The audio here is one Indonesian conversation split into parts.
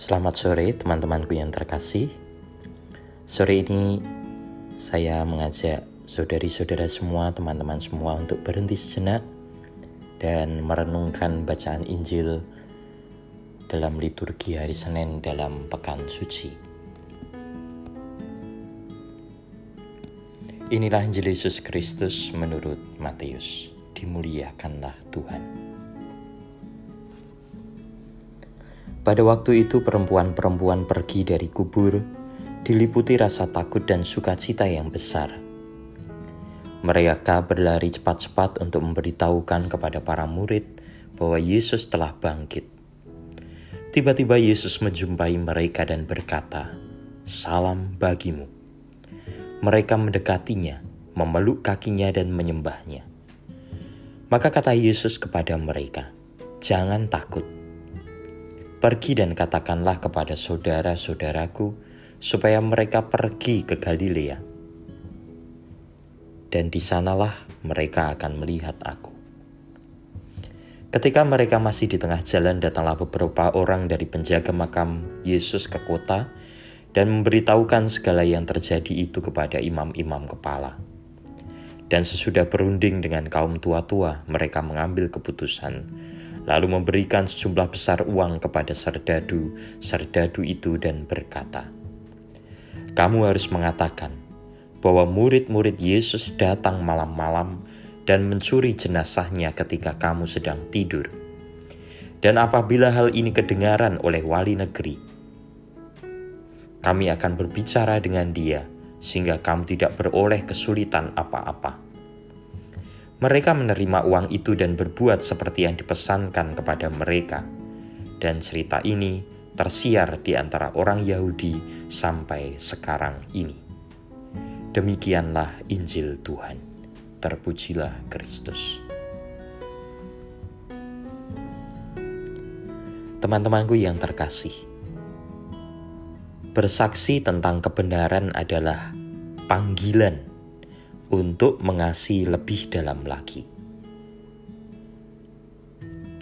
Selamat sore teman-temanku yang terkasih. Sore ini saya mengajak saudari-saudara semua, teman-teman semua untuk berhenti sejenak dan merenungkan bacaan Injil dalam liturgi hari Senin dalam pekan suci. Inilah Injil Yesus Kristus menurut Matius. Dimuliakanlah Tuhan. Pada waktu itu perempuan-perempuan pergi dari kubur, diliputi rasa takut dan sukacita yang besar. Mereka berlari cepat-cepat untuk memberitahukan kepada para murid bahwa Yesus telah bangkit. Tiba-tiba Yesus menjumpai mereka dan berkata, "Salam bagimu." Mereka mendekatinya, memeluk kakinya, dan menyembahnya. Maka kata Yesus kepada mereka, "Jangan takut. Pergi dan katakanlah kepada saudara-saudaraku supaya mereka pergi ke Galilea, dan di sanalah mereka akan melihat Aku." Ketika mereka masih di tengah jalan, datanglah beberapa orang dari penjaga makam Yesus ke kota dan memberitahukan segala yang terjadi itu kepada imam-imam kepala. Dan sesudah berunding dengan kaum tua-tua, mereka mengambil keputusan, lalu memberikan sejumlah besar uang kepada serdadu-serdadu itu dan berkata, "Kamu harus mengatakan bahwa murid-murid Yesus datang malam-malam dan mencuri jenazahnya ketika kamu sedang tidur." Dan apabila hal ini kedengaran oleh wali negeri, kami akan berbicara dengan dia sehingga kamu tidak beroleh kesulitan apa-apa. Mereka menerima uang itu dan berbuat seperti yang dipesankan kepada mereka. Dan cerita ini tersiar di antara orang Yahudi sampai sekarang ini. Demikianlah Injil Tuhan. Terpujilah Kristus. Teman-temanku yang terkasih, Bersaksi tentang kebenaran adalah panggilan untuk mengasihi lebih dalam lagi.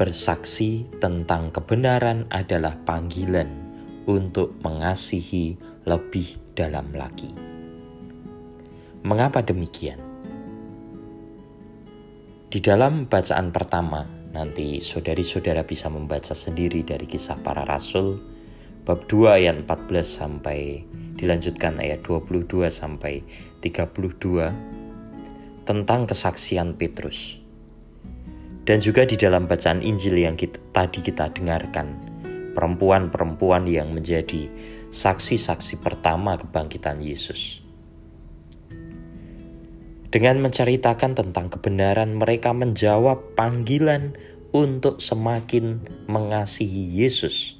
Bersaksi tentang kebenaran adalah panggilan untuk mengasihi lebih dalam lagi. Mengapa demikian? Di dalam bacaan pertama, nanti saudari-saudara bisa membaca sendiri dari kisah para rasul bab 2 ayat 14 sampai dilanjutkan ayat 22 sampai 32 tentang kesaksian Petrus. Dan juga di dalam bacaan Injil yang kita, tadi kita dengarkan, perempuan-perempuan yang menjadi saksi-saksi pertama kebangkitan Yesus. Dengan menceritakan tentang kebenaran, mereka menjawab panggilan untuk semakin mengasihi Yesus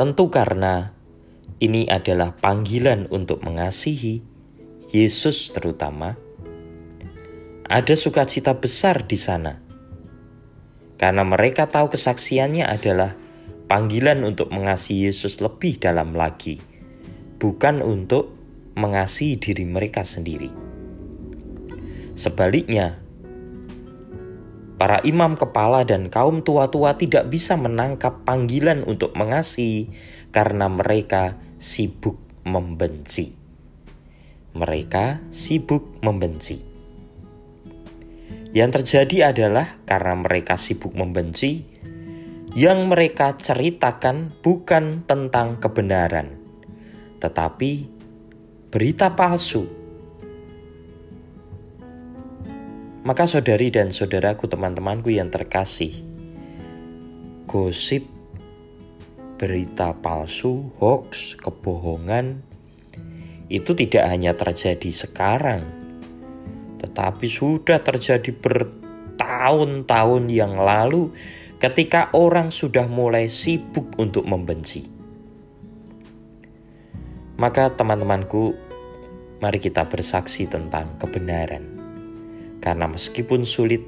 Tentu karena ini adalah panggilan untuk mengasihi Yesus terutama. Ada sukacita besar di sana. Karena mereka tahu kesaksiannya adalah panggilan untuk mengasihi Yesus lebih dalam lagi, bukan untuk mengasihi diri mereka sendiri. Sebaliknya, Para imam kepala dan kaum tua-tua tidak bisa menangkap panggilan untuk mengasihi karena mereka sibuk membenci. Mereka sibuk membenci. Yang terjadi adalah karena mereka sibuk membenci, yang mereka ceritakan bukan tentang kebenaran, tetapi berita palsu Maka saudari dan saudaraku teman-temanku yang terkasih, gosip, berita palsu, hoax, kebohongan, itu tidak hanya terjadi sekarang, tetapi sudah terjadi bertahun-tahun yang lalu ketika orang sudah mulai sibuk untuk membenci. Maka teman-temanku, mari kita bersaksi tentang kebenaran karena meskipun sulit,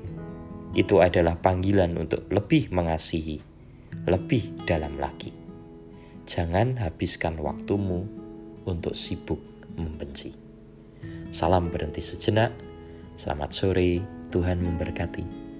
itu adalah panggilan untuk lebih mengasihi, lebih dalam lagi. Jangan habiskan waktumu untuk sibuk membenci. Salam berhenti sejenak. Selamat sore, Tuhan memberkati.